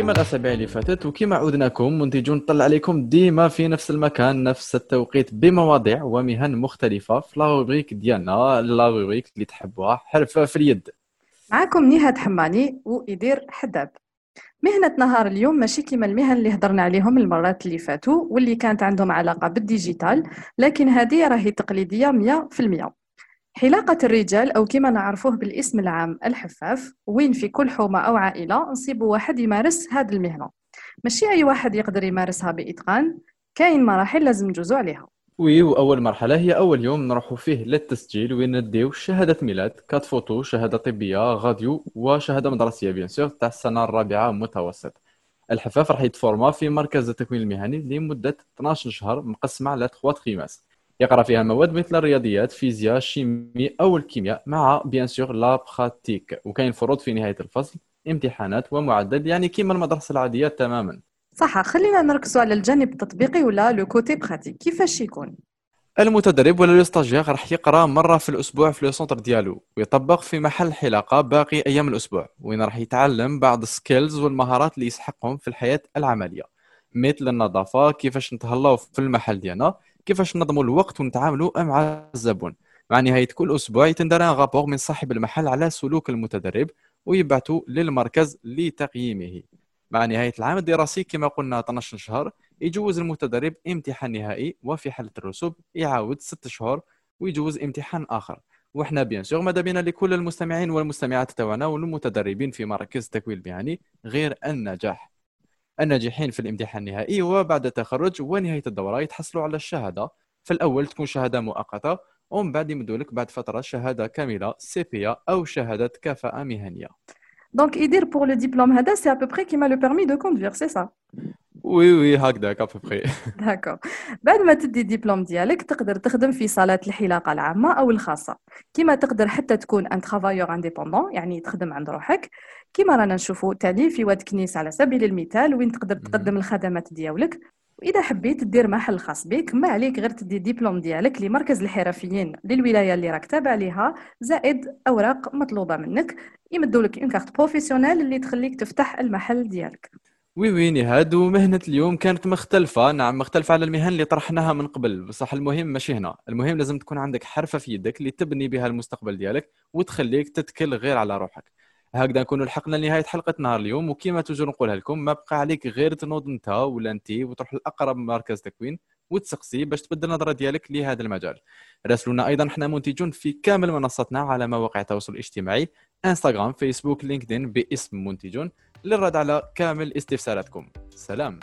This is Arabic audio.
كما الأسابيع اللي فاتت وكما عودناكم منتجون نطلع عليكم ديما في نفس المكان نفس التوقيت بمواضيع ومهن مختلفة في la rubrique ديالنا la rubrique اللي تحبوها حرفه في اليد. معكم نهاد حماني وإدير حداب مهنة نهار اليوم ماشي كيما المهن اللي هضرنا عليهم المرات اللي فاتوا واللي كانت عندهم علاقة بال digital لكن هذه راهي تقليدية مية في المية. حلاقة الرجال أو كما نعرفوه بالاسم العام الحفاف وين في كل حومة أو عائلة نصيب واحد يمارس هذه المهنة. ماشي أي واحد يقدر يمارسها بإتقان؟ كاين مراحل لازم نجوزو عليها. oui وأول مرحلة هي أول يوم نروحوا فيه للتسجيل وين نديو شهادة ميلاد quatre photos شهادة طبية غاديو وشهادة مدرسية bien sûr تاع السنة الرابعة متوسط. الحفاف راح يتفورما في مركز التكوين المهني لمدة 12 شهر مقسمة على 3 trimestres يقرأ فيها مواد مثل الرياضيات فيزياء chimie أو الكيمياء مع bien sûr la pratique. وكاين فروض في نهاية الفصل امتحانات ومعدل يعني كيما المدرسة العادية تماما. صح خلينا نركزوا على الجانب التطبيقي ولا le côté pratique. كيفاش يكون؟ المتدرب ولا ال stagiaire راح يقرأ مرة في الأسبوع في le centre ديالو ويطبق في محل حلاقة باقي أيام الأسبوع وين راح يتعلم بعض ال skills والمهارات اللي يسحقهم في الحياة العملية مثل النظافة كيفاش نتهلاو في المحل ديالنا كيفاش ننظموا الوقت ونتعاملوا مع الزبون. مع نهايه كل أسبوع يتندر un rapport من صاحب المحل على سلوك المتدرب ويبعثوا للمركز لتقييمه. مع نهايه العام الدراسي كما قلنا 12 شهر يجوز المتدرب امتحان نهائي وفي حالة الرسوب يعاود 6 شهور ويجوز امتحان آخر. وحنا بيان سور ماذا بينا لكل المستمعين والمستمعات تاعنا والمتدربين في مراكز التكوين المهني غير النجاح. الناجحين في الامتحان النهائي وبعد التخرج ونهاية الدورة يتحصلوا على الشهادة. في الأول تكون شهادة مؤقتة ومن بعد يمدوا لك بعد فترة شهادة كاملة CAP أو شهادة كفاءة مهنية. donc يدير pour le diplôme هذا c'est à peu près كيما le permis de conduire c'est ça oui oui هكذاك à peu près d'accord بعد ما تدي الدبلوم ديالك تقدر تخدم في صالات الحلاقة العامة أو الخاصة. كيما تقدر حتى تكون un travailleur indépendant يعني تخدم عند روحك. كيما رانا نشوفوا تالي في واد كنيس على سبيل المثال وين تقدر تقدم الخدمات ديالك. وإذا حبيت دير محل خاص بك ما عليك غير تدي الدبلوم ديالك لمركز الحرفيين للولاية اللي راك تابع ليها زائد أوراق مطلوبة منك. يمدوا لك une carte professionnelle اللي تخليك تفتح المحل ديالك. oui oui نهاد ومهنة اليوم كانت مختلفة. نعم مختلفة على المهن اللي طرحناها من قبل. بصح المهم ماشي هنا. المهم لازم تكون عندك حرفة في يدك اللي تبني بها المستقبل ديالك وتخليك تتكل غير على روحك. هكذا نكونوا لحقنا لنهاية حلقة نهار اليوم. وكما toujours نقولها لكم ما بقى عليك غير تنوض انت ولا انت وتروح لأقرب مركز تكوين وتسقسي باش تبدل النظره ديالك لهذا المجال. راسلونا أيضا إحنا منتجون في كامل منصاتنا على مواقع التواصل الاجتماعي انستغرام فيسبوك لينكدين باسم منتجون. للرد على كامل استفساراتكم. سلام.